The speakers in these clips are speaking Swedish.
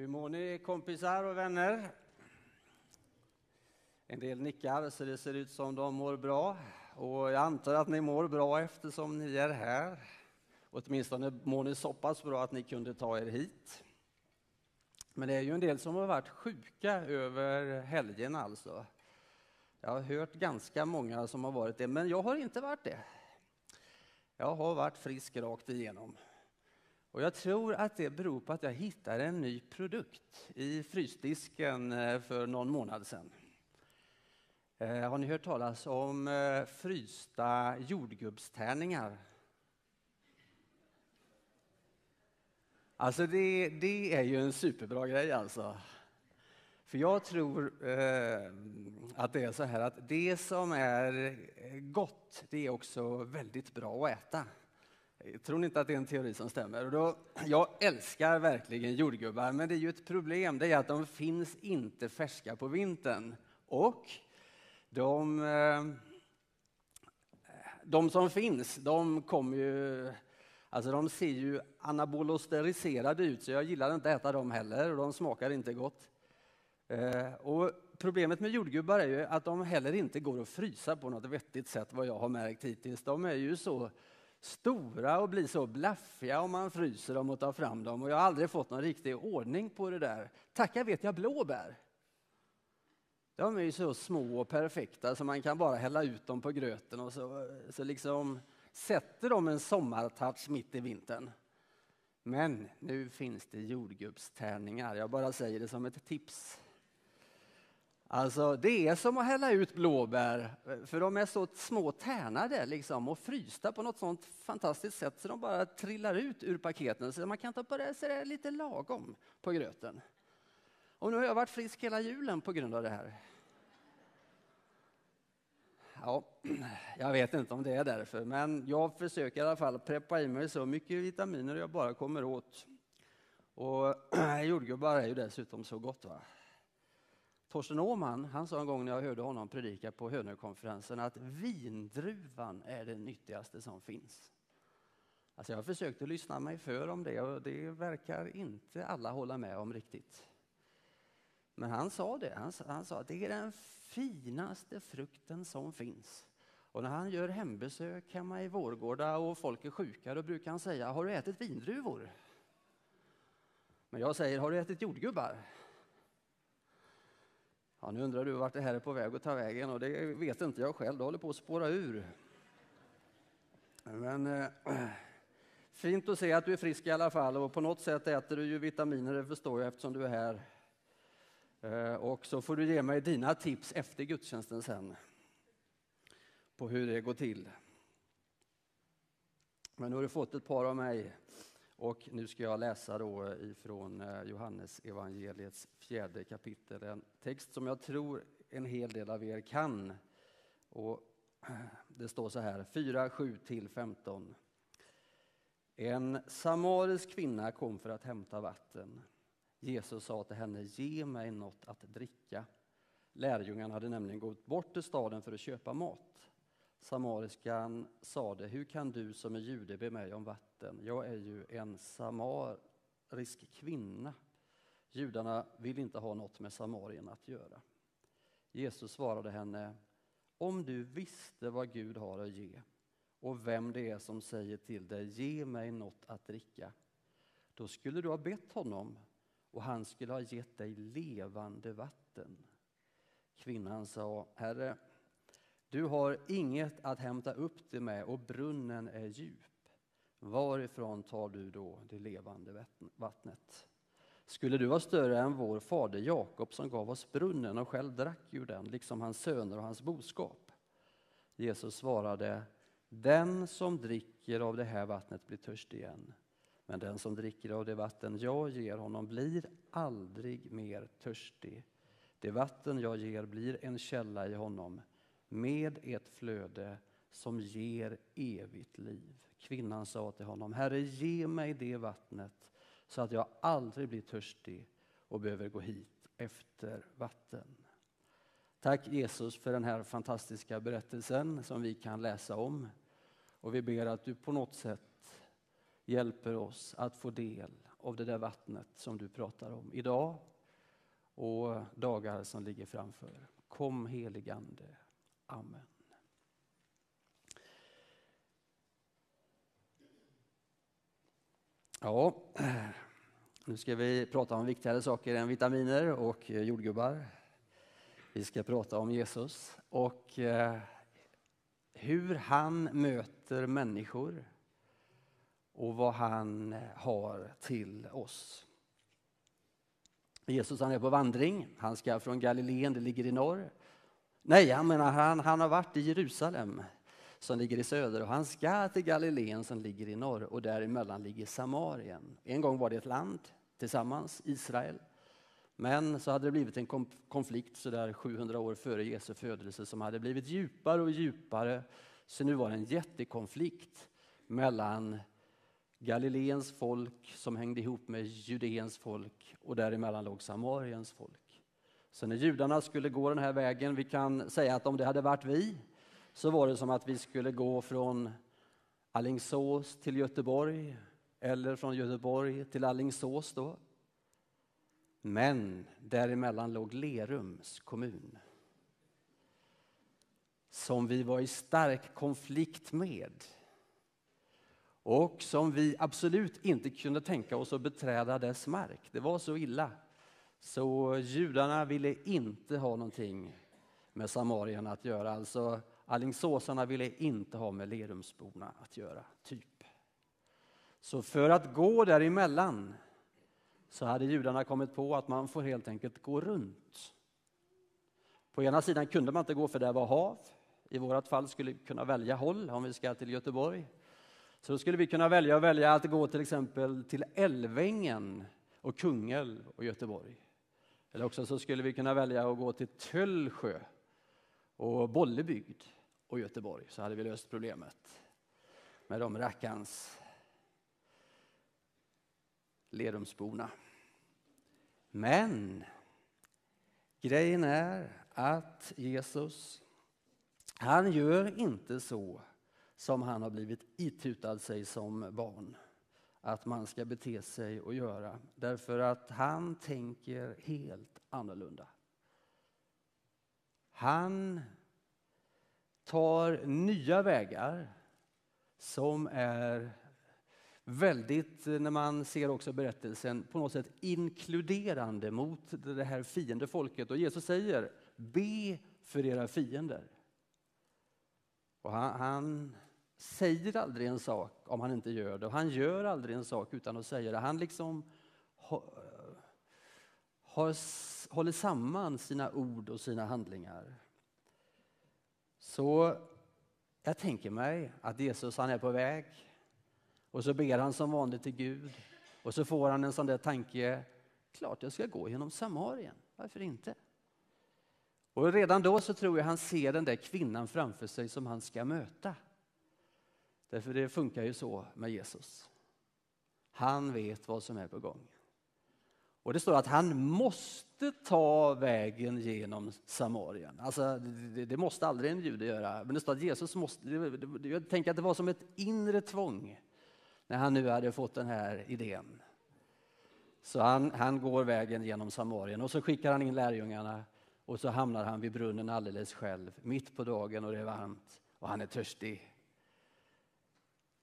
Hur mår ni kompisar och vänner? En del nickar så det ser ut som de mår bra. Och jag antar att ni mår bra eftersom ni är här. Åtminstone mår ni så pass bra att ni kunde ta er hit. Men det är ju en del som har varit sjuka över helgen alltså. Jag har hört ganska många som har varit det, men jag har inte varit det. Jag har varit frisk rakt igenom. Och jag tror att det beror på att jag hittade en ny produkt i frysdisken eh, för någon månad sedan. Eh, har ni hört talas om eh, frysta jordgubbstärningar? Alltså det, det är ju en superbra grej alltså. För jag tror eh, att det är så här att det som är gott, det är också väldigt bra att äta. Tror ni inte att det är en teori som stämmer? Och då, jag älskar verkligen jordgubbar, men det är ju ett problem. Det är att de finns inte färska på vintern. Och de, eh, de som finns, de kommer ju... Alltså de ser ju anabolosteriserade ut, så jag gillar inte att äta dem heller. Och de smakar inte gott. Eh, och problemet med jordgubbar är ju att de heller inte går att frysa på något vettigt sätt, vad jag har märkt hittills. De är ju så stora och blir så blaffiga om man fryser dem och tar fram dem. Och jag har aldrig fått någon riktig ordning på det där. Tacka vet jag blåbär. De är ju så små och perfekta så man kan bara hälla ut dem på gröten och så, så liksom sätter de en sommartouch mitt i vintern. Men nu finns det jordgubbstärningar. Jag bara säger det som ett tips. Alltså, det är som att hälla ut blåbär, för de är så små tärnade liksom, och frysta på något sånt fantastiskt sätt så de bara trillar ut ur paketen. Så man kan ta på det så det är lite lagom på gröten. Och nu har jag varit frisk hela julen på grund av det här. Ja, jag vet inte om det är därför, men jag försöker i alla fall preppa i mig så mycket vitaminer jag bara kommer åt. Och jordgubbar är ju dessutom så gott. va? Torsten Åhman han sa en gång när jag hörde honom predika på Hönökonferensen att vindruvan är det nyttigaste som finns. Alltså jag försökte lyssna mig för om det och det verkar inte alla hålla med om riktigt. Men han sa det, han, han sa att det är den finaste frukten som finns. Och när han gör hembesök hemma i Vårgårda och folk är sjuka då brukar han säga, har du ätit vindruvor? Men jag säger, har du ätit jordgubbar? Ja, nu undrar du vart det här är på väg att ta vägen och det vet inte jag själv, det håller på att spåra ur. Men eh, fint att se att du är frisk i alla fall och på något sätt äter du ju vitaminer, det förstår jag eftersom du är här. Eh, och så får du ge mig dina tips efter gudstjänsten sen på hur det går till. Men nu har du fått ett par av mig och nu ska jag läsa då ifrån eh, Johannes evangeliets fjärde kapitel, en text som jag tror en hel del av er kan. Och det står så här, 4, 7 till 15. En samarisk kvinna kom för att hämta vatten. Jesus sa till henne, ge mig något att dricka. Lärjungarna hade nämligen gått bort till staden för att köpa mat. Samariskan sade, hur kan du som är jude be mig om vatten? Jag är ju en samarisk kvinna. Judarna vill inte ha något med Samarien att göra. Jesus svarade henne, om du visste vad Gud har att ge och vem det är som säger till dig, ge mig något att dricka, då skulle du ha bett honom och han skulle ha gett dig levande vatten. Kvinnan sa, Herre, du har inget att hämta upp det med och brunnen är djup. Varifrån tar du då det levande vattnet? Skulle du vara större än vår fader Jakob som gav oss brunnen och själv drack ur den, liksom hans söner och hans boskap? Jesus svarade, den som dricker av det här vattnet blir törstig igen. Men den som dricker av det vatten jag ger honom blir aldrig mer törstig. Det vatten jag ger blir en källa i honom med ett flöde som ger evigt liv. Kvinnan sa till honom, Herre ge mig det vattnet så att jag aldrig blir törstig och behöver gå hit efter vatten. Tack Jesus för den här fantastiska berättelsen som vi kan läsa om. Och vi ber att du på något sätt hjälper oss att få del av det där vattnet som du pratar om idag och dagar som ligger framför. Kom heligande. Amen. Ja, nu ska vi prata om viktigare saker än vitaminer och eh, jordgubbar. Vi ska prata om Jesus och eh, hur han möter människor och vad han har till oss. Jesus han är på vandring. Han ska från Galileen, det ligger i norr. Nej, jag menar han, han har varit i Jerusalem som ligger i söder och han ska till Galileen som ligger i norr och däremellan ligger Samarien. En gång var det ett land tillsammans, Israel. Men så hade det blivit en konflikt så där 700 år före Jesu födelse som hade blivit djupare och djupare. Så nu var det en jättekonflikt mellan Galileens folk som hängde ihop med Judeens folk och däremellan låg Samariens folk. Så när judarna skulle gå den här vägen, vi kan säga att om det hade varit vi, så var det som att vi skulle gå från Allingsås till Göteborg eller från Göteborg till Allingsås då. Men däremellan låg Lerums kommun som vi var i stark konflikt med och som vi absolut inte kunde tänka oss att beträda dess mark. Det var så illa. Så judarna ville inte ha någonting med samarierna att göra. Alltså Alingsåsarna ville inte ha med Lerumsborna att göra, typ. Så för att gå däremellan så hade judarna kommit på att man får helt enkelt gå runt. På ena sidan kunde man inte gå för det var hav. I vårt fall skulle vi kunna välja håll om vi ska till Göteborg. Så då skulle vi kunna välja att välja att gå till exempel till Älvängen och Kungälv och Göteborg. Eller också så skulle vi kunna välja att gå till Töllsjö och Bollebygd och Göteborg så hade vi löst problemet med de rackarns Lerumsborna. Men grejen är att Jesus, han gör inte så som han har blivit itutad sig som barn att man ska bete sig och göra. Därför att han tänker helt annorlunda. Han tar nya vägar som är väldigt, när man ser också berättelsen, på något sätt inkluderande mot det här fiendefolket. Och Jesus säger, be för era fiender. Och han, han säger aldrig en sak om han inte gör det. Och han gör aldrig en sak utan att säga det. Han liksom har, har, håller samman sina ord och sina handlingar. Så jag tänker mig att Jesus han är på väg och så ber han som vanligt till Gud och så får han en sån där tanke, klart jag ska gå genom Samarien, varför inte? Och redan då så tror jag han ser den där kvinnan framför sig som han ska möta. Därför det funkar ju så med Jesus. Han vet vad som är på gång. Och det står att han måste ta vägen genom Samarien. Alltså, det, det måste aldrig en jude göra. Men det står att Jesus måste, jag tänker att det var som ett inre tvång när han nu hade fått den här idén. Så han, han går vägen genom Samarien och så skickar han in lärjungarna och så hamnar han vid brunnen alldeles själv, mitt på dagen och det är varmt och han är törstig.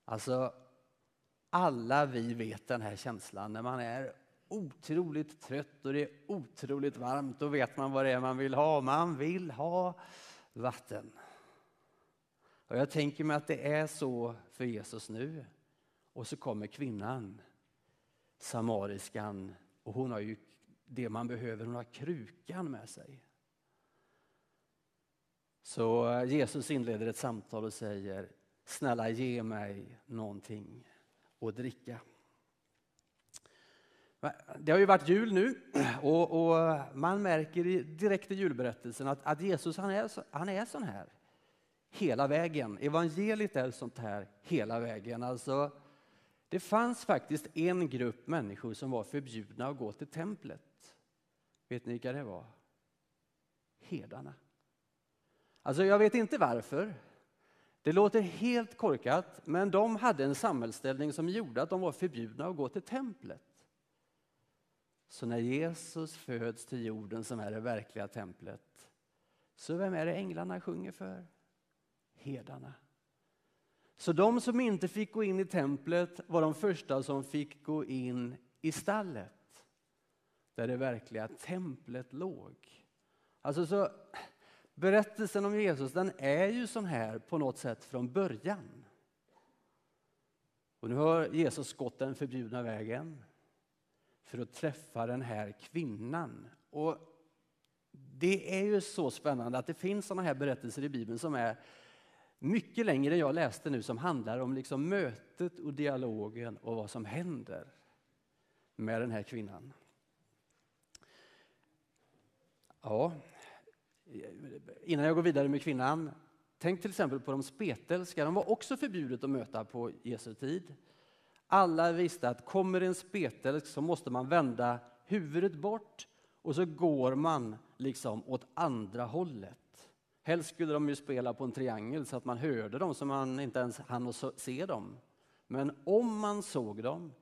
Alltså, alla vi vet den här känslan när man är otroligt trött och det är otroligt varmt. Då vet man vad det är man vill ha. Man vill ha vatten. Och jag tänker mig att det är så för Jesus nu. Och så kommer kvinnan, samariskan, och hon har ju det man behöver, hon har krukan med sig. Så Jesus inleder ett samtal och säger, snälla ge mig någonting att dricka. Det har ju varit jul nu och, och man märker direkt i julberättelsen att, att Jesus han är, han är sån här hela vägen. Evangeliet är sånt här hela vägen. Alltså, det fanns faktiskt en grupp människor som var förbjudna att gå till templet. Vet ni vilka det var? Herdarna. Alltså jag vet inte varför. Det låter helt korkat, men de hade en samhällsställning som gjorde att de var förbjudna att gå till templet. Så när Jesus föds till jorden som är det verkliga templet, så vem är det änglarna sjunger för? Herdarna. Så de som inte fick gå in i templet var de första som fick gå in i stallet, där det verkliga templet låg. Alltså så, berättelsen om Jesus den är ju sån här på något sätt från början. Och nu har Jesus gått den förbjudna vägen för att träffa den här kvinnan. Och det är ju så spännande att det finns såna här berättelser i Bibeln som är mycket längre än jag läste nu som handlar om liksom mötet och dialogen och vad som händer med den här kvinnan. Ja, innan jag går vidare med kvinnan, tänk till exempel på de spetälska. De var också förbjudet att möta på Jesu tid. Alla visste att kommer en spetälsk så måste man vända huvudet bort och så går man liksom åt andra hållet. Helst skulle de ju spela på en triangel så att man hörde dem så man inte ens hann se dem. Men om man såg dem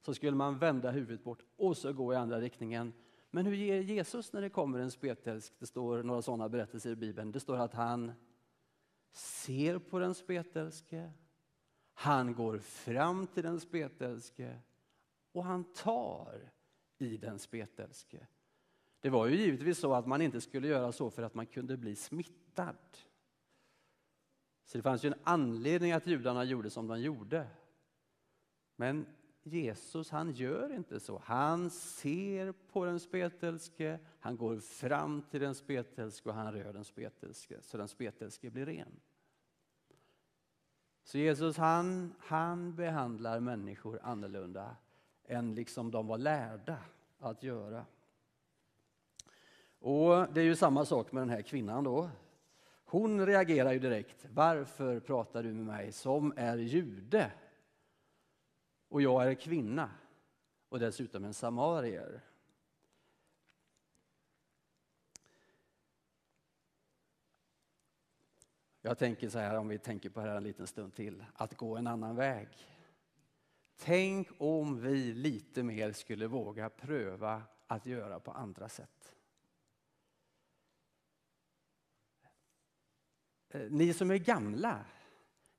så skulle man vända huvudet bort och så gå i andra riktningen. Men hur ger Jesus när det kommer en spetälsk? Det står några sådana berättelser i Bibeln. Det står att han ser på den spetälske, han går fram till den spetälske och han tar i den spetälske. Det var ju givetvis så att man inte skulle göra så för att man kunde bli smittad. Så det fanns ju en anledning att judarna gjorde som de gjorde. Men Jesus han gör inte så. Han ser på den spetälske, han går fram till den spetälske och han rör den spetälske så den spetälske blir ren. Så Jesus han, han behandlar människor annorlunda än liksom de var lärda att göra. Och Det är ju samma sak med den här kvinnan. då. Hon reagerar ju direkt. Varför pratar du med mig som är jude? Och jag är kvinna och dessutom en samarier. Jag tänker så här, om vi tänker på det här en liten stund till, att gå en annan väg. Tänk om vi lite mer skulle våga pröva att göra på andra sätt. Eh, ni som är gamla,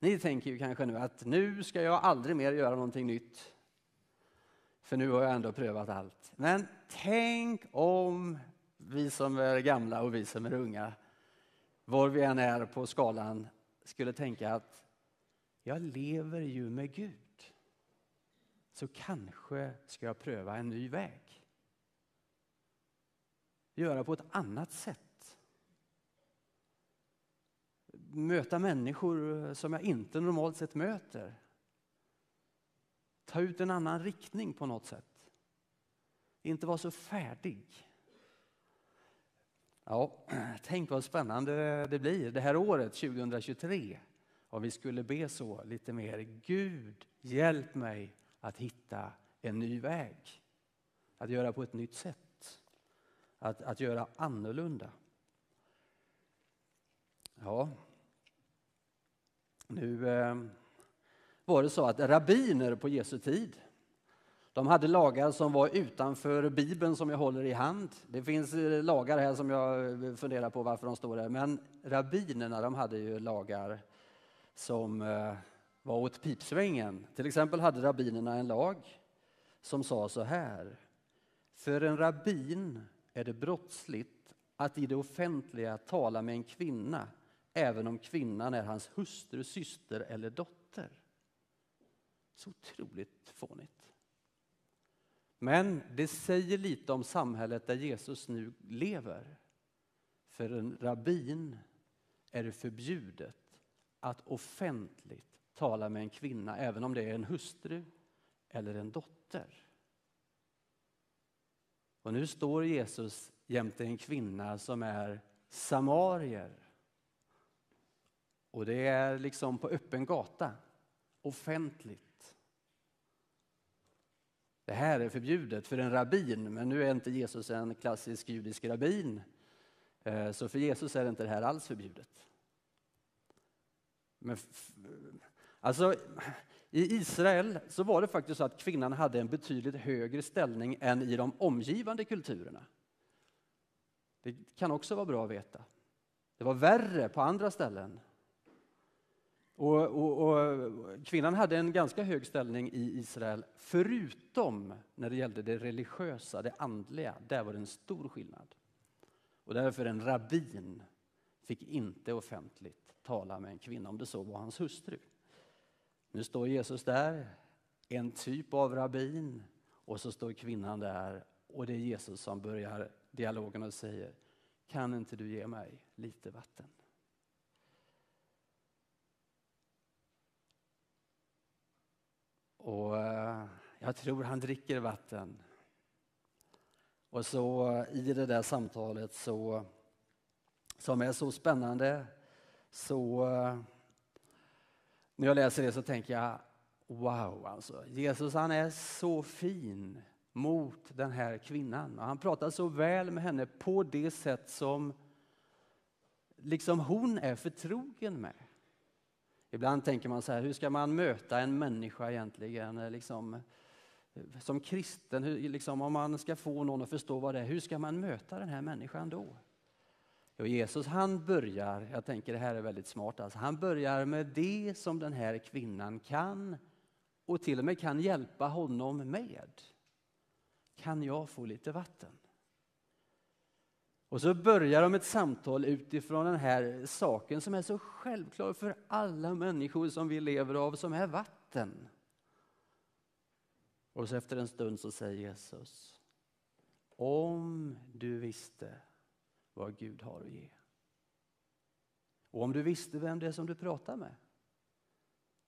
ni tänker ju kanske nu att nu ska jag aldrig mer göra någonting nytt. För nu har jag ändå prövat allt. Men tänk om vi som är gamla och vi som är unga, var vi än är på skalan, skulle tänka att jag lever ju med Gud. Så kanske ska jag pröva en ny väg. Göra på ett annat sätt möta människor som jag inte normalt sett möter. Ta ut en annan riktning på något sätt. Inte vara så färdig. Ja, tänk vad spännande det blir det här året 2023. Om vi skulle be så lite mer. Gud, hjälp mig att hitta en ny väg. Att göra på ett nytt sätt. Att, att göra annorlunda. Ja, nu eh, var det så att rabbiner på Jesu tid, de hade lagar som var utanför Bibeln som jag håller i hand. Det finns eh, lagar här som jag eh, funderar på varför de står där. Men rabbinerna de hade ju lagar som eh, var åt pipsvängen. Till exempel hade rabbinerna en lag som sa så här. För en rabbin är det brottsligt att i det offentliga tala med en kvinna även om kvinnan är hans hustru, syster eller dotter. Så otroligt fånigt. Men det säger lite om samhället där Jesus nu lever. För en rabbin är det förbjudet att offentligt tala med en kvinna, även om det är en hustru eller en dotter. Och nu står Jesus jämte en kvinna som är samarier och det är liksom på öppen gata, offentligt. Det här är förbjudet för en rabbin, men nu är inte Jesus en klassisk judisk rabbin. Eh, så för Jesus är inte det här alls förbjudet. Men Alltså, i Israel så var det faktiskt så att kvinnan hade en betydligt högre ställning än i de omgivande kulturerna. Det kan också vara bra att veta. Det var värre på andra ställen. Och, och, och, kvinnan hade en ganska hög ställning i Israel, förutom när det gällde det religiösa, det andliga. Där var det en stor skillnad. Och därför en rabbin fick inte offentligt tala med en kvinna om det så var hans hustru. Nu står Jesus där, en typ av rabbin, och så står kvinnan där och det är Jesus som börjar dialogen och säger Kan inte du ge mig lite vatten? Och eh, jag tror han dricker vatten. Och så eh, i det där samtalet så, som är så spännande så eh, när jag läser det så tänker jag wow alltså. Jesus han är så fin mot den här kvinnan och han pratar så väl med henne på det sätt som liksom hon är förtrogen med. Ibland tänker man så här, hur ska man möta en människa egentligen? Eh, liksom, eh, som kristen, hur, liksom, om man ska få någon att förstå vad det är, hur ska man möta den här människan då? Jo, Jesus han börjar, jag tänker det här är väldigt smart, alltså, han börjar med det som den här kvinnan kan och till och med kan hjälpa honom med. Kan jag få lite vatten? Och så börjar de ett samtal utifrån den här saken som är så självklar för alla människor som vi lever av, som är vatten. Och så efter en stund så säger Jesus, om du visste vad Gud har att ge. Och om du visste vem det är som du pratar med,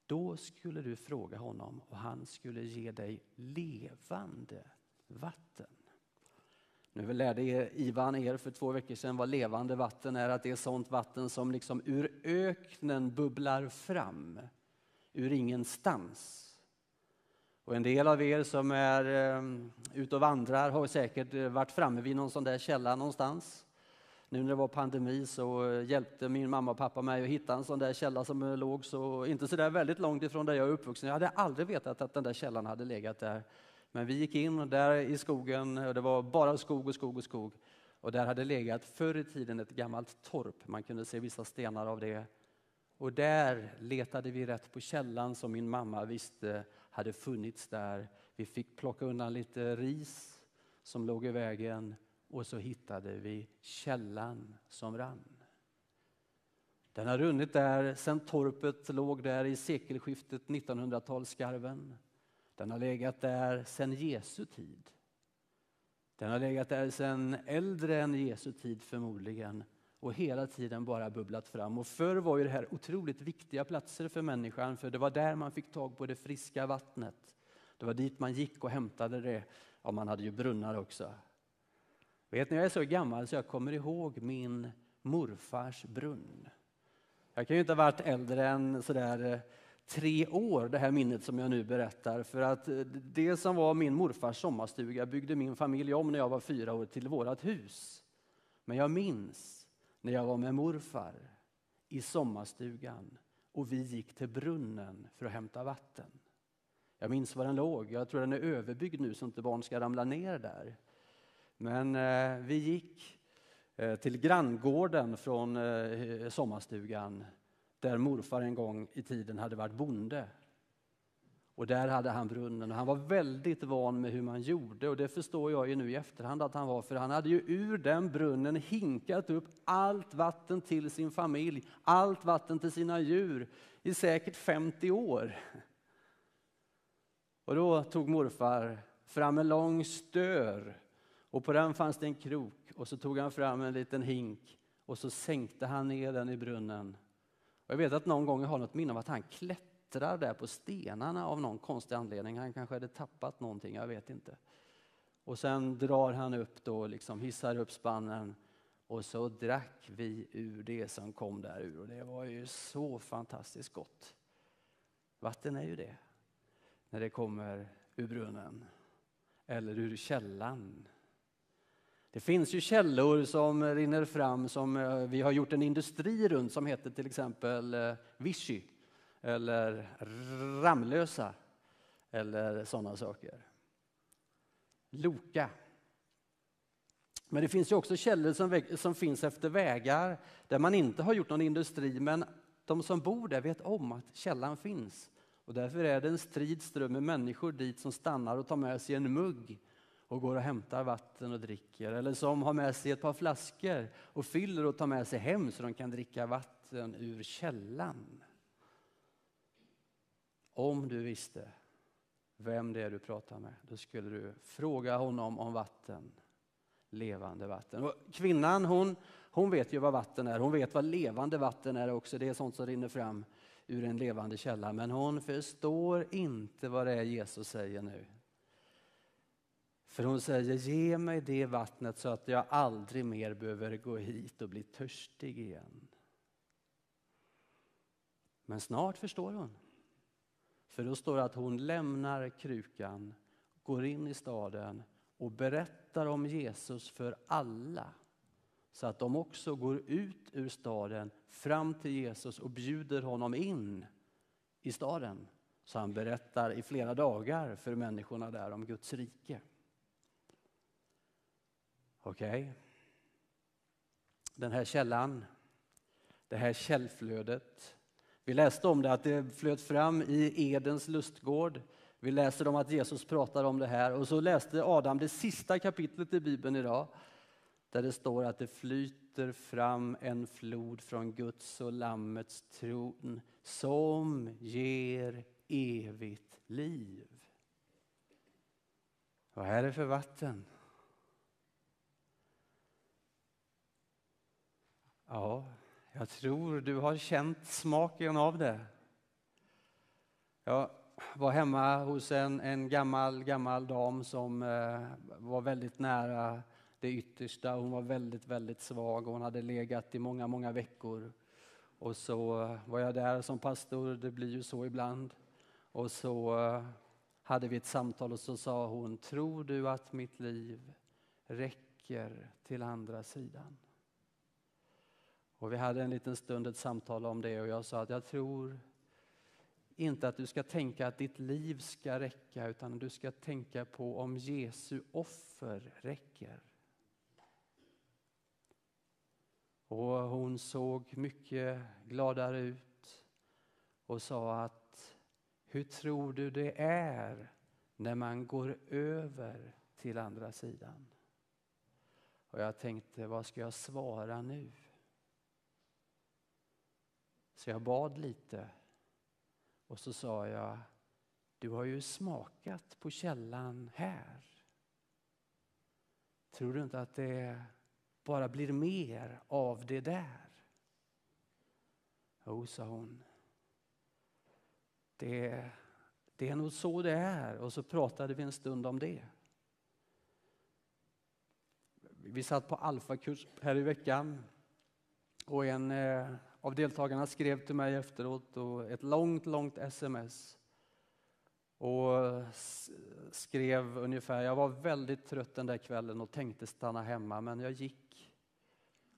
då skulle du fråga honom och han skulle ge dig levande vatten. Nu lärde Ivan er för två veckor sedan vad levande vatten är, att det är sånt vatten som liksom ur öknen bubblar fram, ur ingenstans. Och en del av er som är eh, ute och vandrar har säkert eh, varit framme vid någon sån där källa någonstans. Nu när det var pandemi så hjälpte min mamma och pappa mig att hitta en sån där källa som låg så inte så där väldigt långt ifrån där jag är uppvuxen. Jag hade aldrig vetat att den där källan hade legat där. Men vi gick in där i skogen och det var bara skog och skog och skog. Och där hade legat förr i tiden ett gammalt torp. Man kunde se vissa stenar av det. Och där letade vi rätt på källan som min mamma visste hade funnits där. Vi fick plocka undan lite ris som låg i vägen och så hittade vi källan som rann. Den har runnit där sedan torpet låg där i sekelskiftet 1900-talsskarven. Den har legat där sedan Jesu tid. Den har legat där sedan äldre än Jesu tid förmodligen och hela tiden bara bubblat fram. Och förr var ju det här otroligt viktiga platser för människan för det var där man fick tag på det friska vattnet. Det var dit man gick och hämtade det. Ja, man hade ju brunnar också. Vet ni, jag är så gammal så jag kommer ihåg min morfars brunn. Jag kan ju inte ha varit äldre än sådär eh, tre år, det här minnet som jag nu berättar. För att eh, det som var min morfars sommarstuga byggde min familj om när jag var fyra år till vårt hus. Men jag minns när jag var med morfar i sommarstugan och vi gick till brunnen för att hämta vatten. Jag minns var den låg. Jag tror den är överbyggd nu så inte barn ska ramla ner där. Men eh, vi gick eh, till granngården från eh, sommarstugan där morfar en gång i tiden hade varit bonde. Och där hade han brunnen och han var väldigt van med hur man gjorde och det förstår jag ju nu i efterhand att han var för han hade ju ur den brunnen hinkat upp allt vatten till sin familj, allt vatten till sina djur i säkert 50 år. Och då tog morfar fram en lång stör och på den fanns det en krok och så tog han fram en liten hink och så sänkte han ner den i brunnen. Och jag vet att någon gång jag har något minne av att han klättrar där på stenarna av någon konstig anledning. Han kanske hade tappat någonting, jag vet inte. Och sen drar han upp då, liksom hissar upp spannen och så drack vi ur det som kom där ur och det var ju så fantastiskt gott. Vatten är ju det, när det kommer ur brunnen eller ur källan det finns ju källor som rinner fram som eh, vi har gjort en industri runt som heter till exempel eh, Vichy. eller Ramlösa eller sådana saker. Loka. Men det finns ju också källor som, som finns efter vägar där man inte har gjort någon industri men de som bor där vet om att källan finns. Och därför är det en strid ström med människor dit som stannar och tar med sig en mugg och går och hämtar vatten och dricker. Eller som har med sig ett par flaskor och fyller och tar med sig hem så de kan dricka vatten ur källan. Om du visste vem det är du pratar med, då skulle du fråga honom om vatten. Levande vatten. Och kvinnan hon, hon vet ju vad vatten är, hon vet vad levande vatten är också. Det är sånt som rinner fram ur en levande källa. Men hon förstår inte vad det är Jesus säger nu. För hon säger, ge mig det vattnet så att jag aldrig mer behöver gå hit och bli törstig igen. Men snart förstår hon. För då står det att hon lämnar krukan, går in i staden och berättar om Jesus för alla. Så att de också går ut ur staden fram till Jesus och bjuder honom in i staden. Så han berättar i flera dagar för människorna där om Guds rike. Okej. Okay. Den här källan, det här källflödet. Vi läste om det att det flöt fram i Edens lustgård. Vi läser om att Jesus pratar om det här och så läste Adam det sista kapitlet i Bibeln idag där det står att det flyter fram en flod från Guds och Lammets tron som ger evigt liv. Vad är det för vatten? Ja, jag tror du har känt smaken av det. Jag var hemma hos en, en gammal, gammal dam som eh, var väldigt nära det yttersta. Hon var väldigt, väldigt svag och hon hade legat i många, många veckor. Och så var jag där som pastor, det blir ju så ibland. Och så eh, hade vi ett samtal och så sa hon, tror du att mitt liv räcker till andra sidan? Och vi hade en liten stund ett samtal om det och jag sa att jag tror inte att du ska tänka att ditt liv ska räcka utan du ska tänka på om Jesu offer räcker. Och hon såg mycket gladare ut och sa att hur tror du det är när man går över till andra sidan? Och jag tänkte, vad ska jag svara nu? Så jag bad lite och så sa jag, du har ju smakat på källan här. Tror du inte att det bara blir mer av det där? Jo, sa hon. Det, det är nog så det är. Och så pratade vi en stund om det. Vi satt på alfakurs här i veckan och en eh, av deltagarna skrev till mig efteråt och ett långt, långt sms. Och skrev ungefär, jag var väldigt trött den där kvällen och tänkte stanna hemma men jag gick.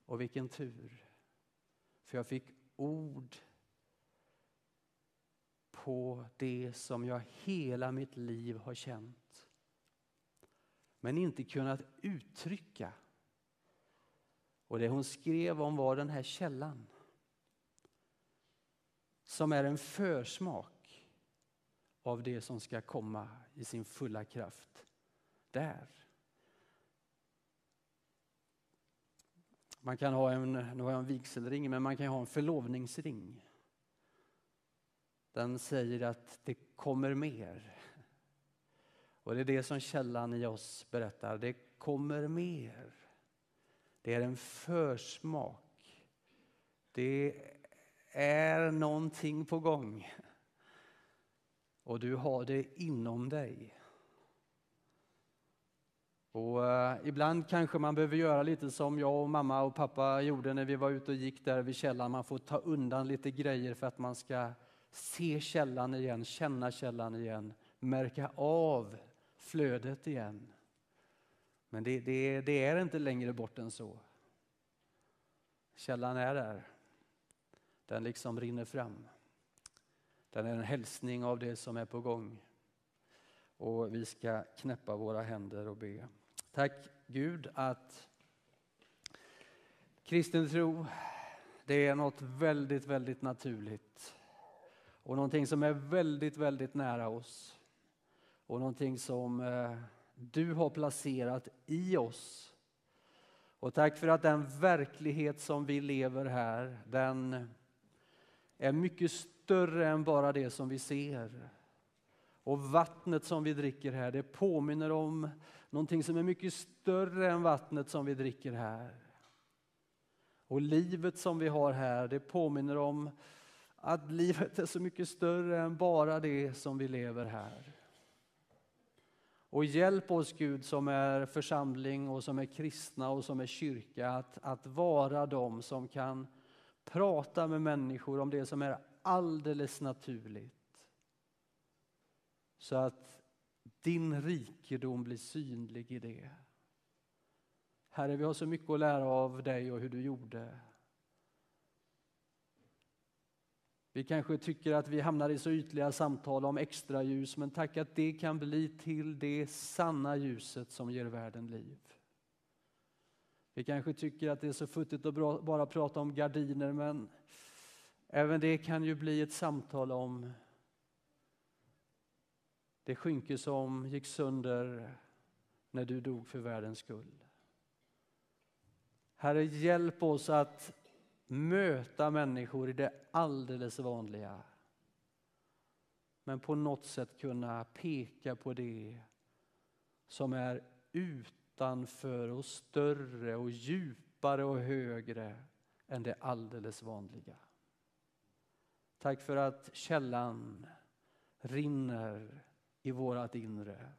Och vilken tur. För jag fick ord på det som jag hela mitt liv har känt. Men inte kunnat uttrycka. Och det hon skrev om var den här källan som är en försmak av det som ska komma i sin fulla kraft där. Man kan ha en, nu har jag en vigselring, men man kan ha en förlovningsring. Den säger att det kommer mer. Och det är det som källan i oss berättar. Det kommer mer. Det är en försmak. Det är någonting på gång. Och du har det inom dig. Och eh, ibland kanske man behöver göra lite som jag och mamma och pappa gjorde när vi var ute och gick där vid källan. Man får ta undan lite grejer för att man ska se källan igen, känna källan igen, märka av flödet igen. Men det, det, det är inte längre bort än så. Källan är där. Den liksom rinner fram. Den är en hälsning av det som är på gång. Och vi ska knäppa våra händer och be. Tack Gud att kristen tro, det är något väldigt, väldigt naturligt. Och någonting som är väldigt, väldigt nära oss. Och någonting som eh, du har placerat i oss. Och tack för att den verklighet som vi lever här, den är mycket större än bara det som vi ser. Och vattnet som vi dricker här, det påminner om någonting som är mycket större än vattnet som vi dricker här. Och livet som vi har här, det påminner om att livet är så mycket större än bara det som vi lever här. Och hjälp oss Gud som är församling och som är kristna och som är kyrka att, att vara de som kan prata med människor om det som är alldeles naturligt. Så att din rikedom blir synlig i det. Herre, vi har så mycket att lära av dig och hur du gjorde. Vi kanske tycker att vi hamnar i så ytliga samtal om extra ljus, men tack att det kan bli till det sanna ljuset som ger världen liv. Vi kanske tycker att det är så futtigt att bara prata om gardiner, men även det kan ju bli ett samtal om det skynke som gick sönder när du dog för världens skull. Herre, hjälp oss att möta människor i det alldeles vanliga. Men på något sätt kunna peka på det som är utanför och större och djupare och högre än det alldeles vanliga. Tack för att källan rinner i vårat inre.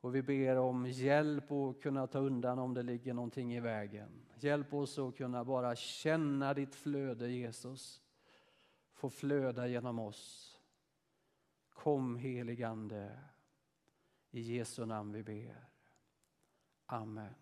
Och vi ber om hjälp att kunna ta undan om det ligger någonting i vägen. Hjälp oss att kunna bara känna ditt flöde Jesus. Få flöda genom oss. Kom heligande. I Jesu namn vi ber. Amen.